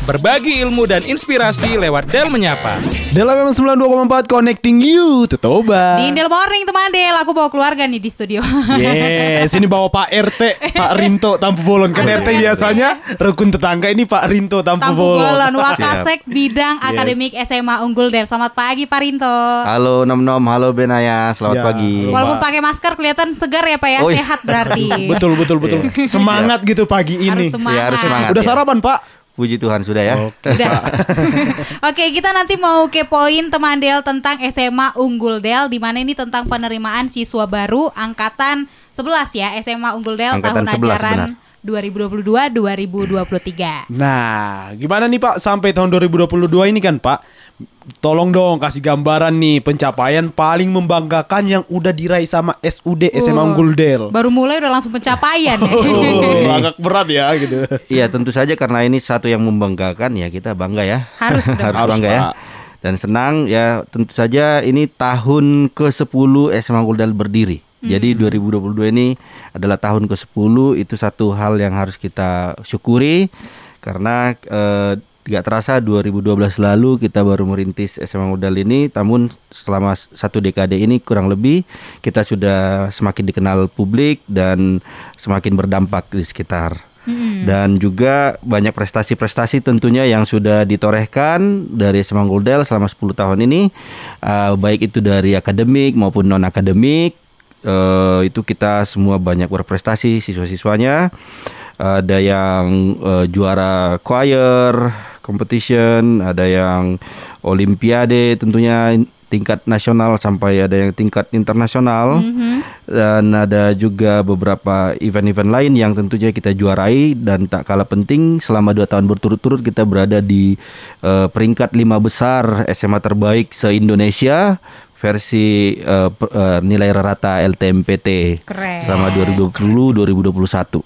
Berbagi ilmu dan inspirasi lewat Del Menyapa. Dalam FM 92,4 Connecting You to Toba. Di Indel Morning teman Del, aku bawa keluarga nih di studio. Yes, ini bawa Pak RT, Pak Rinto Tampu Bolon. Kan RT biasanya rukun tetangga ini Pak Rinto Tampu, Tampu Bolon. Bolon, Wakasek Bidang Yes. Akademik SMA Unggul Del. Selamat pagi Pak Rinto. Halo Nom Nom, halo Benaya, selamat Ya, pagi. Walaupun Pak. pakai masker kelihatan segar ya Pak ya, iya. sehat berarti. Betul betul betul. Semangat gitu pagi ini. Harus semangat. Iya, harus semangat. Udah ya. sarapan, Pak? Puji Tuhan sudah ya. Sudah. Oke, kita nanti mau kepoin teman Del tentang SMA Unggul Del di mana ini tentang penerimaan siswa baru angkatan 11 ya, SMA Unggul Del Angkatan tahun 11, ajaran benar. 2022-2023. Nah, gimana nih Pak sampai tahun 2022 ini kan Pak? Tolong dong kasih gambaran nih pencapaian paling membanggakan yang udah diraih sama SUD SMA. Unggul Del. Baru mulai udah langsung pencapaian ya. Oh, agak berat ya gitu. Iya, tentu saja karena ini satu yang membanggakan ya kita bangga ya. Harus dong. Harus Harus, bangga ya. Dan senang ya tentu saja ini tahun ke-10 SMA Guldal berdiri. Jadi 2022 ini adalah tahun ke-10 itu satu hal yang harus kita syukuri karena eh, Gak terasa 2012 lalu kita baru merintis SMA Modal ini. Namun selama satu dekade ini kurang lebih Kita sudah semakin dikenal publik dan semakin berdampak di sekitar. Dan juga banyak prestasi-prestasi tentunya yang sudah ditorehkan dari SMA Goldel selama 10 tahun ini. Uh, baik itu dari akademik maupun non akademik uh, itu kita semua banyak berprestasi siswa-siswanya. Ada yang uh, juara choir competition ada yang olimpiade tentunya tingkat nasional sampai ada yang tingkat internasional dan ada juga beberapa event-event lain yang tentunya kita juarai dan tak kalah penting selama dua tahun berturut-turut kita berada di eh, peringkat lima besar SMA terbaik se Indonesia versi eh, per- eh, nilai rata LTMPT Keren. selama 2020 2021.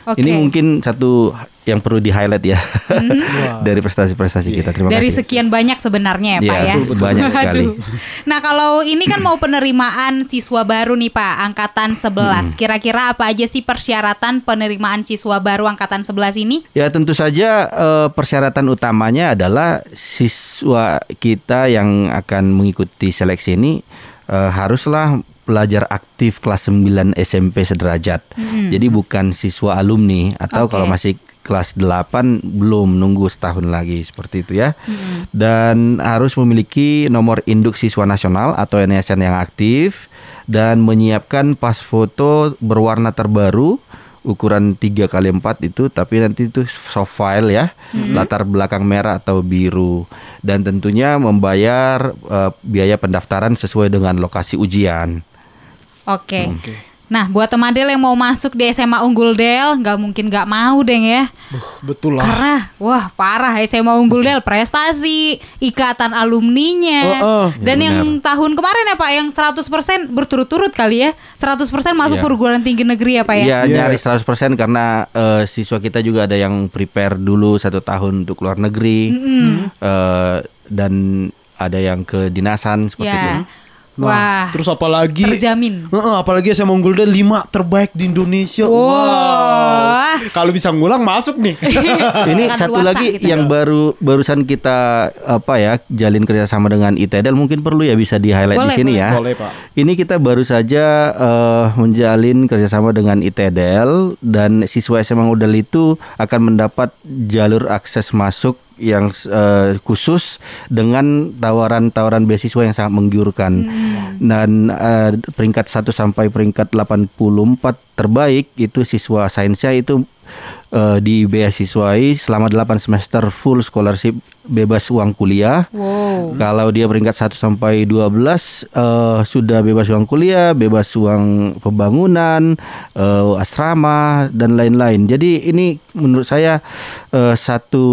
Oke. Ini mungkin satu yang perlu di highlight ya dari prestasi-prestasi kita. Terima Dari kasih. sekian banyak sebenarnya ya Iya, Pak ya. betul, banyak sekali. Aduh. Nah kalau ini kan mau penerimaan siswa baru nih Pak, angkatan 11. Kira-kira apa aja sih persyaratan penerimaan siswa baru angkatan 11 ini? Ya tentu saja eh, persyaratan utamanya adalah siswa kita yang akan mengikuti seleksi ini eh, haruslah pelajar aktif kelas 9 SMP sederajat. Jadi bukan siswa alumni atau Oke. kalau masih kelas 8 belum nunggu setahun lagi seperti itu ya. Dan harus memiliki nomor induk siswa nasional atau NSN yang aktif dan menyiapkan pas foto berwarna terbaru ukuran 3 kali 4 itu tapi nanti itu soft file ya latar belakang merah atau biru dan tentunya membayar eh, biaya pendaftaran sesuai dengan lokasi ujian. Oke. Nah buat teman Del yang mau masuk di SMA Unggul Del, nggak mungkin nggak mau deng ya. Betul lah. Karena wah parah SMA Unggul Del prestasi, ikatan alumninya. Oh, oh. Dan Ya, yang tahun kemarin ya Pak yang 100% berturut-turut kali ya. 100% masuk Iya. perguruan tinggi negeri ya Pak ya. Iya Yes. nyaris 100% karena eh, siswa kita juga ada yang prepare dulu satu tahun untuk luar negeri Eh, dan ada yang ke dinasan seperti itu. Ya. Wah. Terus apalagi Terjamin. Heeh, apalagi SMA Unggul Del 5 terbaik di Indonesia. Wah. Kalau bisa ngulang masuk nih. Ini satu lagi gitu. yang baru barusan kita apa ya jalin kerjasama dengan ITDL mungkin perlu ya bisa di highlight Boleh, di sini boleh. ya. Boleh, Pak. Ini kita baru saja eh, menjalin kerjasama dengan ITDL dan siswa SMA Modal itu akan mendapat jalur akses masuk yang eh, khusus dengan tawaran-tawaran beasiswa yang sangat menggiurkan. Dan eh, peringkat 1 sampai peringkat 84 terbaik itu siswa sainsnya itu eh, di beasiswai selama 8 semester full scholarship bebas uang kuliah. Wow. Kalau dia peringkat 1 sampai 12 eh, sudah bebas uang kuliah, bebas uang pembangunan, eh, asrama dan lain-lain. Jadi ini menurut saya eh, satu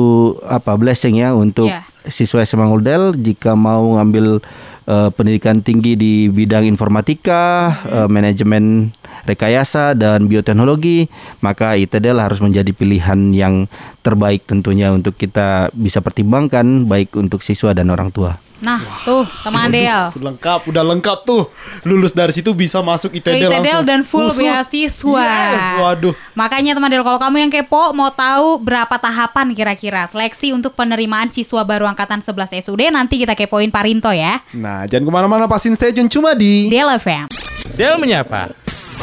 apa blessing ya untuk Iya. siswa SMA Ngoldel jika mau ngambil eh, pendidikan tinggi di bidang informatika, eh, manajemen rekayasa dan bioteknologi, maka ITDL harus menjadi pilihan yang terbaik tentunya untuk kita bisa pertimbangkan baik untuk siswa dan orang tua. Nah, tuh teman Del. Udah lengkap, udah lengkap tuh. Lulus dari situ bisa masuk ITD, ITDL langsung. dan full Khusus. beasiswa. Yes, waduh. Makanya teman Del, kalau kamu yang kepo mau tahu berapa tahapan kira-kira seleksi untuk penerimaan siswa baru angkatan 11 SUD nanti kita kepoin Parinto ya. Nah, jangan ke mana-mana pasin stay tune cuma di Del FM. Del menyapa.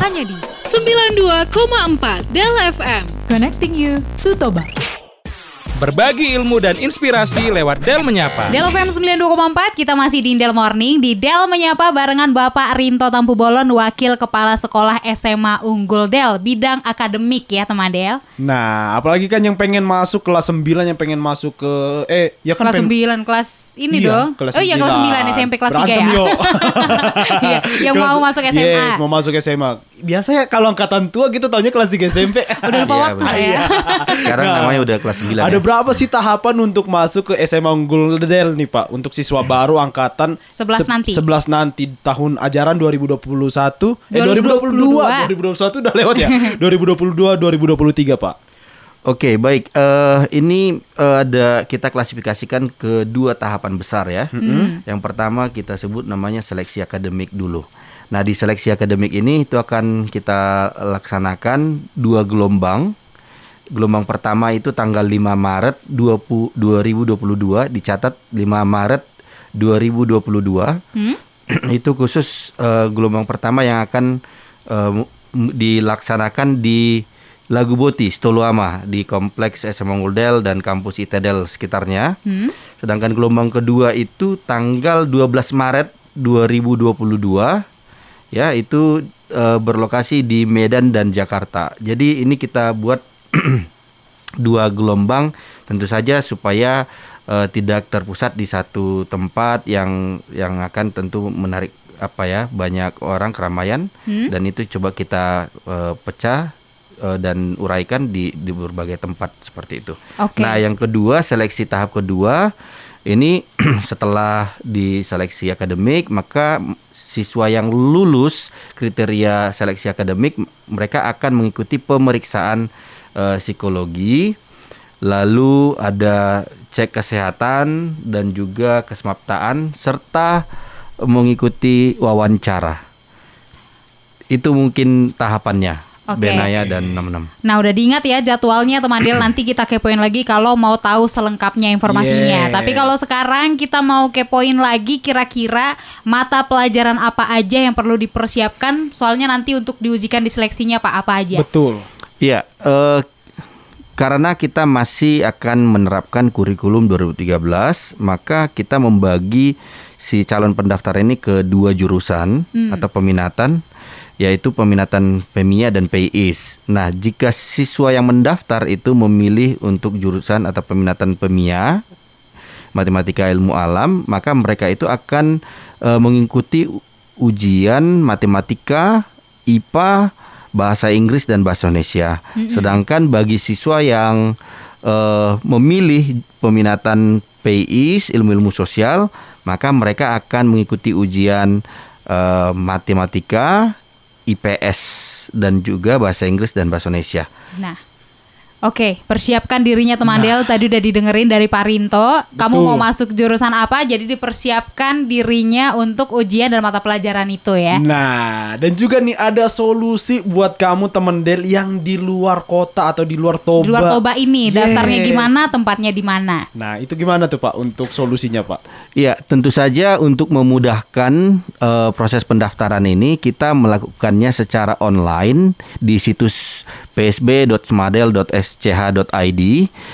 Hanya di 92,4 Del FM. Connecting you to Toba. Berbagi ilmu dan inspirasi lewat Del menyapa. Del FM 92,4 kita masih di Del Morning di Del menyapa barengan Bapak Rinto Tampu Bolon Wakil Kepala Sekolah SMA Unggul Del bidang akademik ya teman Del. Nah, apalagi kan yang pengen masuk kelas 9 yang pengen masuk ke eh ya kan Kelas pengen- 9 kelas ini Iya, dong. kelas oh iya kelas 9 SMP kelas 3 Berantem, ya. yo. Iya, yang Kelas- mau masuk SMA. Yes, mau masuk SMA. Biasanya kalau angkatan tua gitu taunya kelas 3 SMP. Udah lupa Iya, waktu ya. Sekarang Nah, namanya udah kelas 9 Ada ya. Berapa sih tahapan untuk masuk ke SMA Unggul Del nih Pak untuk siswa baru angkatan 11 nanti. 11 nanti tahun ajaran 2021 eh 2022. 2022 2021 udah lewat ya 2022 2023 Pak Oke, baik. Eh ini eh, ada kita klasifikasikan ke dua tahapan besar ya. Yang pertama kita sebut namanya seleksi akademik dulu. Nah, di seleksi akademik ini itu akan kita laksanakan dua gelombang. Gelombang pertama itu tanggal 5 Maret 20, 2022 dicatat 5 Maret 2022. Hmm? itu khusus eh, gelombang pertama yang akan m- dilaksanakan di Lagu Boti, Stoluama di kompleks SMA Nguldel dan kampus ITEDEL sekitarnya. Hmm? Sedangkan gelombang kedua itu tanggal 12 Maret 2022 ya itu eh, berlokasi di Medan dan Jakarta. Jadi ini kita buat dua gelombang tentu saja supaya eh, tidak terpusat di satu tempat yang yang akan tentu menarik apa ya banyak orang keramaian Hmm? dan itu coba kita eh, pecah eh, dan uraikan di di berbagai tempat seperti itu. Oke. Nah, yang kedua seleksi tahap kedua ini setelah diseleksi akademik maka siswa yang lulus kriteria seleksi akademik mereka akan mengikuti pemeriksaan eh, psikologi lalu ada cek kesehatan dan juga kesemaptaan serta mengikuti wawancara itu mungkin tahapannya Oke. Benaya dan 66 Nah udah diingat ya jadwalnya teman Del nanti kita kepoin lagi kalau mau tahu selengkapnya informasinya. Yes. Tapi kalau sekarang kita mau kepoin lagi kira-kira mata pelajaran apa aja yang perlu dipersiapkan soalnya nanti untuk diujikan di seleksinya Pak apa aja. betul Iya, eh, karena kita masih akan menerapkan kurikulum 2013, maka kita membagi si calon pendaftar ini ke dua jurusan atau peminatan, yaitu peminatan PEMIA dan PIIS. Nah, jika siswa yang mendaftar itu memilih untuk jurusan atau peminatan PEMIA, matematika ilmu alam, maka mereka itu akan eh, mengikuti ujian matematika, IPA, bahasa Inggris dan bahasa Indonesia. Sedangkan bagi siswa yang eh, memilih peminatan PIS ilmu-ilmu sosial, maka mereka akan mengikuti ujian eh, matematika, IPS dan juga bahasa Inggris dan bahasa Indonesia. Nah. Oke, persiapkan dirinya teman Del tadi udah didengerin dari Pak Rinto. Kamu Betul. mau masuk jurusan apa? Jadi dipersiapkan dirinya untuk ujian dan mata pelajaran itu ya. Nah, dan juga nih ada solusi buat kamu temen Del yang di luar kota atau di luar Toba. Di luar Toba ini daftarnya Yes. gimana, tempatnya di mana? Nah, itu gimana tuh Pak untuk solusinya Pak? Ya, tentu saja untuk memudahkan eh, proses pendaftaran ini kita melakukannya secara online di situs psb.smadel.sch.id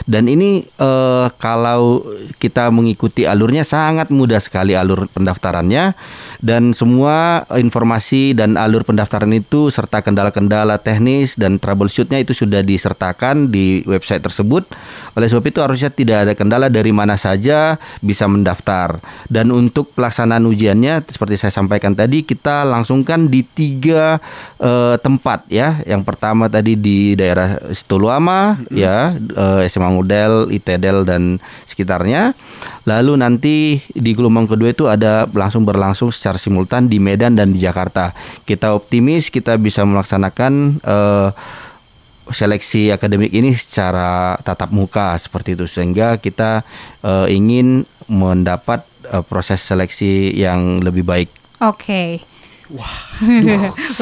dan ini eh, kalau kita mengikuti alurnya sangat mudah sekali alur pendaftarannya dan semua informasi dan alur pendaftaran itu serta kendala-kendala teknis dan troubleshootnya itu sudah disertakan di website tersebut. Oleh sebab itu harusnya tidak ada kendala dari mana saja bisa mendaftar. Dan untuk pelaksanaan ujiannya seperti saya sampaikan tadi kita langsungkan di tiga eh, tempat ya. Yang pertama tadi di daerah Stoluama ya eh, SMA Ngudel, ITEDEL dan sekitarnya. Lalu nanti di gelombang kedua itu ada langsung berlangsung secara simultan di Medan dan di Jakarta. Kita optimis kita bisa melaksanakan eh, seleksi akademik ini secara tatap muka seperti itu sehingga kita eh, ingin mendapat eh, proses seleksi yang lebih baik. Oke.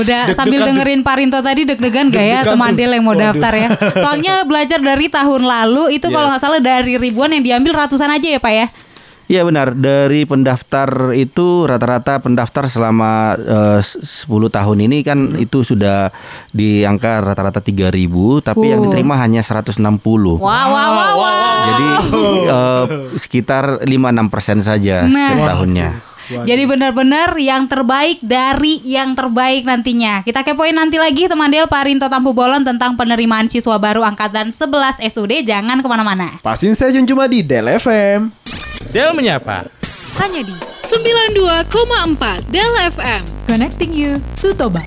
Udah sambil Deg-degan, dengerin Parinto tadi deg-degan gak ya teman tuh. Del yang mau Waduh. daftar ya. Soalnya belajar dari tahun lalu itu kalau Yes. nggak salah dari ribuan yang diambil ratusan aja ya Pak ya. Iya benar dari pendaftar itu rata-rata pendaftar selama eh, 10 tahun ini kan itu sudah di angka rata-rata 3000 tapi yang Uh. diterima hanya 160. Wow, wow, wow, wow. Jadi eh, sekitar 5-6% saja Nah. setiap tahunnya. Jadi benar-benar yang terbaik dari yang terbaik nantinya. Kita kepoin nanti lagi teman Del Parinto Tampu Bolon tentang penerimaan siswa baru angkatan 11 SUD. Jangan ke mana-mana. Pastiin stasiun cuma di Del FM. Del menyapa. Hanya di 92,4 Del FM. Connecting you to Toba.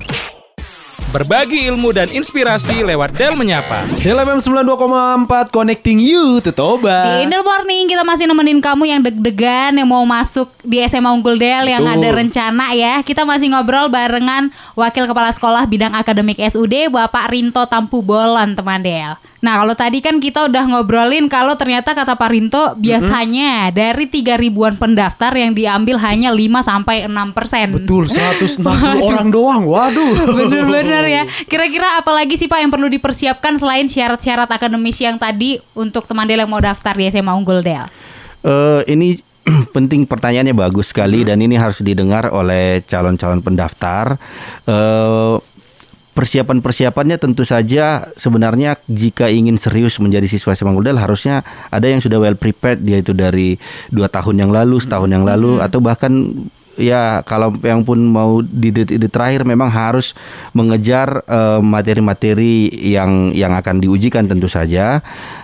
Berbagi ilmu dan inspirasi lewat Del menyapa. Del FM 92,4 Connecting You to Toba. Di Indel Morning kita masih nemenin kamu yang deg-degan yang mau masuk di SMA Unggul Del yang Betul. ada rencana ya. Kita masih ngobrol barengan Wakil Kepala Sekolah Bidang Akademik SUD Bapak Rinto Tampu Bolon teman Del. Nah kalau tadi kan kita udah ngobrolin kalau ternyata kata Pak Rinto biasanya dari 3 ribuan pendaftar yang diambil hanya 5 sampai 6 persen. Betul 160 orang doang. Waduh. Bener-bener ya. Kira-kira apa lagi sih Pak yang perlu dipersiapkan selain syarat-syarat akademis yang tadi untuk teman Del yang mau daftar di SMA Unggul Del? Eh, ini penting pertanyaannya bagus sekali dan ini harus didengar oleh calon-calon pendaftar. Eh, persiapan-persiapannya tentu saja sebenarnya jika ingin serius menjadi siswa SMA Unggul harusnya ada yang sudah well prepared yaitu dari dua tahun yang lalu, setahun yang lalu atau bahkan ya kalau yang pun mau di, di terakhir memang harus mengejar eh, materi-materi yang yang akan diujikan tentu saja.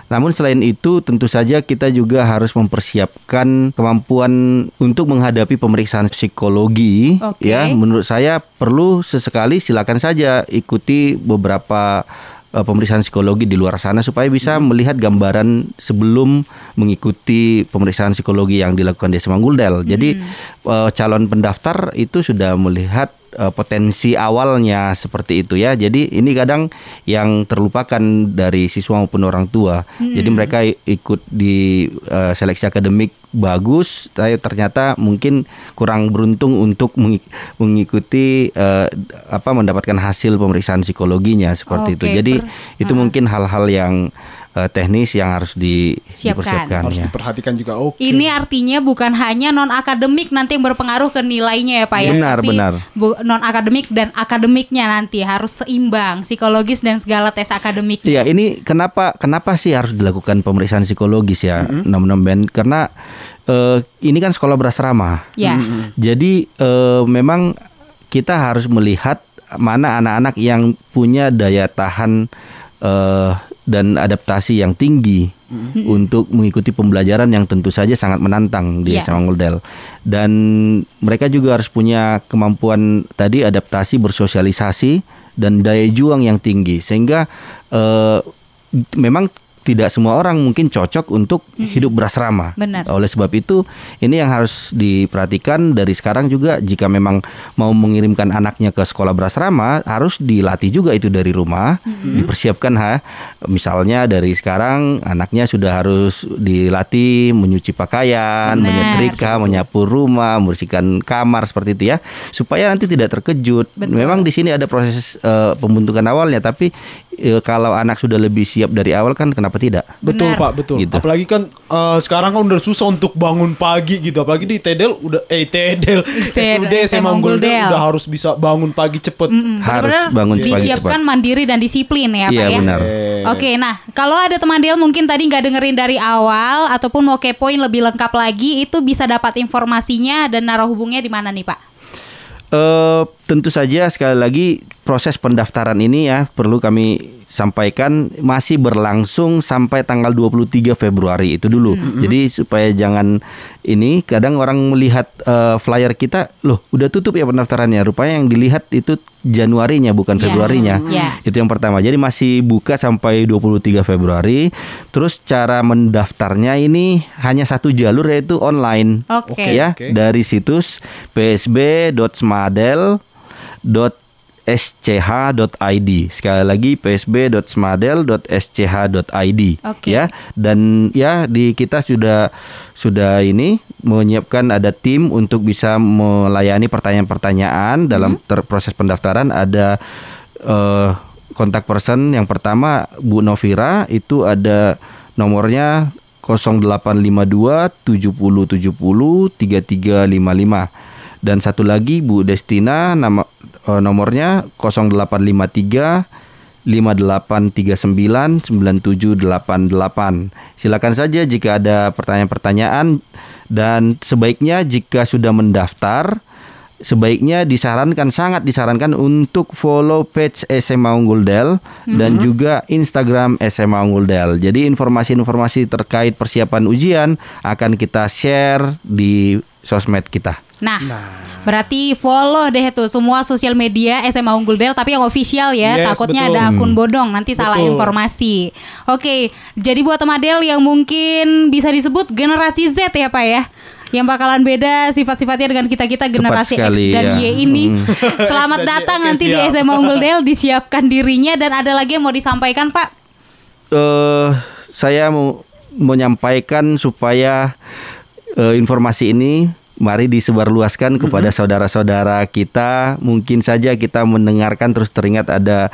Namun selain itu tentu saja kita juga harus mempersiapkan kemampuan untuk menghadapi pemeriksaan psikologi Oke. ya. Menurut saya perlu sesekali silakan saja ikuti beberapa eh, pemeriksaan psikologi di luar sana supaya bisa melihat gambaran sebelum mengikuti pemeriksaan psikologi yang dilakukan di SMA Guldel. Jadi eh, calon pendaftar itu sudah melihat eh, potensi awalnya seperti itu ya. Jadi ini kadang yang terlupakan dari siswa maupun orang tua. Jadi mereka ikut di eh, seleksi akademik bagus, tapi ternyata mungkin kurang beruntung untuk mengi- mengikuti eh, apa mendapatkan hasil pemeriksaan psikologinya seperti itu. Oke, Jadi per- itu mungkin hal-hal yang eh, teknis yang harus di, Siapkan. dipersiapkan Harus ya. diperhatikan juga. Oke. Ini artinya bukan hanya non akademik nanti yang berpengaruh ke nilainya ya Pak ya. Benar, Tapi benar. non akademik dan akademiknya nanti harus seimbang psikologis dan segala tes akademik. Iya, ini kenapa kenapa sih harus dilakukan pemeriksaan psikologis ya, nom-nom Ben? Karena eh, ini kan sekolah berasrama. Ya. Jadi eh, memang kita harus melihat mana anak-anak yang punya daya tahan eh, dan adaptasi yang tinggi untuk mengikuti pembelajaran yang tentu saja sangat menantang di Iya. SMA Nguldel. Dan mereka juga harus punya kemampuan tadi adaptasi bersosialisasi dan daya juang yang tinggi sehingga eh, memang tidak semua orang mungkin cocok untuk hidup berasrama. Benar. Oleh sebab itu, ini yang harus diperhatikan dari sekarang juga jika memang mau mengirimkan anaknya ke sekolah berasrama harus dilatih juga itu dari rumah, dipersiapkan ha. Misalnya dari sekarang anaknya sudah harus dilatih menyuci pakaian, Benar. menyetrika, menyapu rumah, membersihkan kamar seperti itu ya, supaya nanti tidak terkejut. Betul. Memang di sini ada proses eh, pembentukan awalnya, tapi eh, kalau anak sudah lebih siap dari awal kan kenapa tidak? Betul Benar. Pak, betul. Gitu. Apalagi kan eh, sekarang kan udah susah untuk bangun pagi gitu. Apalagi di Tedel udah eh Tedel SUD SMA Unggul udah harus bisa bangun pagi cepet. Mm, Harus benar-benar bangun pagi disiapkan mandiri dan disiplin ya Pak Iya, ya. benar. Yes. Oke, nah kalau ada teman Del mungkin tadi nggak dengerin dari awal ataupun mau kepoin lebih lengkap lagi, itu bisa dapat informasinya dan naruh hubungnya di mana nih Pak? Eh, tentu saja sekali lagi proses pendaftaran ini ya perlu kami sampaikan masih berlangsung sampai tanggal 23 Februari itu dulu. Jadi supaya jangan ini kadang orang melihat eh, flyer kita loh udah tutup ya pendaftarannya. Rupanya yang dilihat itu Januarinya bukan Ya, Februarinya. ya. Itu yang pertama. Jadi masih buka sampai 23 Februari. Terus cara mendaftarnya ini hanya satu jalur yaitu online. Oke. Ya, Oke. dari situs psb.smadel psb.smadel.sch.id. Sekali lagi psb.smadel.sch.id Oke. ya. Dan ya di kita sudah sudah ini menyiapkan ada tim untuk bisa melayani pertanyaan-pertanyaan dalam ter- proses pendaftaran ada eh, kontak person yang pertama Bu Novira itu ada nomornya 0852 70 70 3355 dan satu lagi Bu Destina nama eh, nomornya 0853 5839 9788. Silakan saja jika ada pertanyaan-pertanyaan dan sebaiknya jika sudah mendaftar sebaiknya disarankan sangat disarankan untuk follow page SMA Unggul Del dan juga Instagram SMA Unggul Del. Jadi informasi-informasi terkait persiapan ujian akan kita share di sosmed kita. Nah, berarti follow deh tuh semua sosial media SMA Unggul Del tapi yang official ya. Yes, Takutnya betul. ada akun bodong nanti salah Betul. informasi. Oke, jadi buat Temadel yang mungkin bisa disebut generasi Z ya Pak ya. Yang bakalan beda sifat-sifatnya dengan kita-kita generasi X dan ya. Y ini. Hmm. Selamat datang nanti di siap. SMA Unggul Del disiapkan dirinya dan ada lagi yang mau disampaikan Pak. eh saya mau menyampaikan supaya eh, informasi ini mari disebarluaskan kepada saudara-saudara kita. Mungkin saja kita mendengarkan terus teringat ada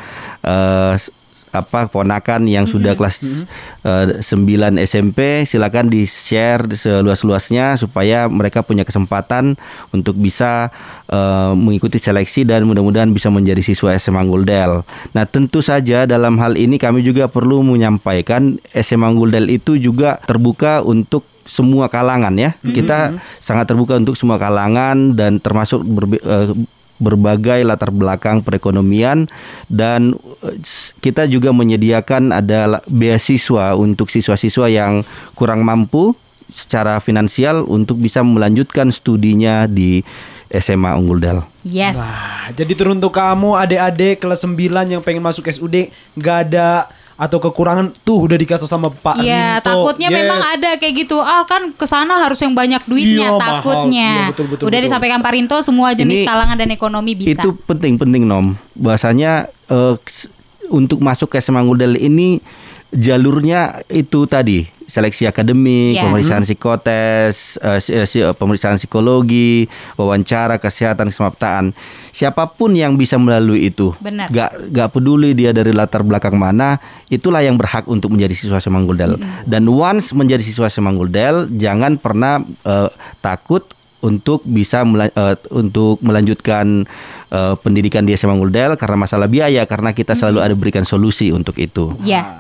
s- apa ponakan yang sudah kelas eh, 9 SMP silakan di-share seluas-luasnya supaya mereka punya kesempatan untuk bisa eh, mengikuti seleksi dan mudah-mudahan bisa menjadi siswa SMA Nguldel. Nah, tentu saja dalam hal ini kami juga perlu menyampaikan SMA Nguldel itu juga terbuka untuk semua kalangan ya. Kita sangat terbuka untuk semua kalangan dan termasuk berbe- eh, berbagai latar belakang perekonomian dan eh, kita juga menyediakan ada beasiswa untuk siswa-siswa yang kurang mampu secara finansial untuk bisa melanjutkan studinya di SMA Unggul Del. Yes. Nah, jadi teruntuk kamu adik-adik kelas 9 yang pengen masuk SUD nggak ada atau kekurangan tuh udah dikasih sama Pak Iya, takutnya Yes. memang ada kayak gitu. Ah, kan ke sana harus yang banyak duitnya Iya, mahal. takutnya. Iya, betul, betul, Udah betul. disampaikan Pak Rinto semua jenis Ini- kalangan dan ekonomi bisa. Itu penting-penting Nom. Bahasanya eh, s- untuk masuk ke SMA Ngudel ini jalurnya itu tadi seleksi akademik, Iya. pemeriksaan psikotes, eh, si- eh, pemeriksaan psikologi, wawancara kesehatan kesemaptaan. Siapa pun yang bisa melalui itu, Benar. gak gak peduli dia dari latar belakang mana, itulah yang berhak untuk menjadi siswa Semanggul Dan once menjadi siswa Semanggul jangan pernah eh, takut untuk bisa mela- eh, untuk melanjutkan eh, pendidikan di SMA Nguldel karena masalah biaya karena kita selalu ada berikan solusi untuk itu.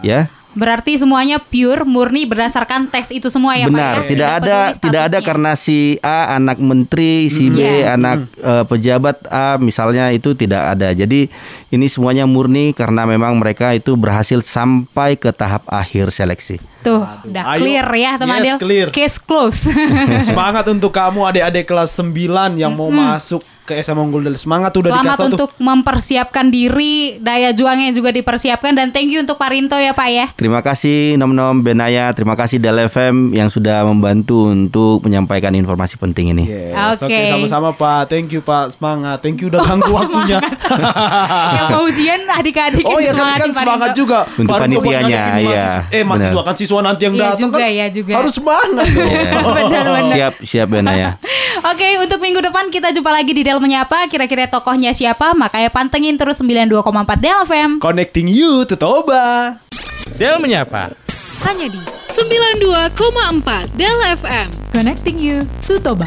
Ya. Berarti semuanya pure, murni berdasarkan tes itu semua ya Pak ya? Benar, tidak ada tidak ada karena si A anak menteri, si B Iya. anak eh, pejabat A misalnya itu tidak ada. Jadi ini semuanya murni karena memang mereka itu berhasil sampai ke tahap akhir seleksi. Tuh, udah Ayo. clear ya teman Yes, Del. clear. Case close. Semangat untuk kamu adik-adik kelas 9 yang mau masuk ke SMA Unggul Del. Semangat udah Selamat dikasih tuh. untuk mempersiapkan diri, daya juangnya juga dipersiapkan dan thank you untuk Pak Rinto ya Pak ya. Terima kasih Nom Nom Benaya, terima kasih Del FM yang sudah membantu untuk menyampaikan informasi penting ini. Yes, Oke. Oke, sama-sama Pak. Thank you Pak. Semangat. Thank you udah ganggu waktunya. yang mau ujian adik-adik Oh ya tapi kan Pak semangat juga. Untuk Baru panitianya, iya. Eh mahasiswa kan siswa nanti yang Iya datang juga, kan. iya juga. Harus semangat dong. Iya. Benar-benar. Siap, siap Benaya. Oke, untuk minggu depan kita jumpa lagi di Del Menyapa. Kira-kira tokohnya siapa? Makanya pantengin terus 92,4 Del FM. Connecting you to Toba. Del menyapa. Hanya di 92,4 Del FM. Connecting you to Toba.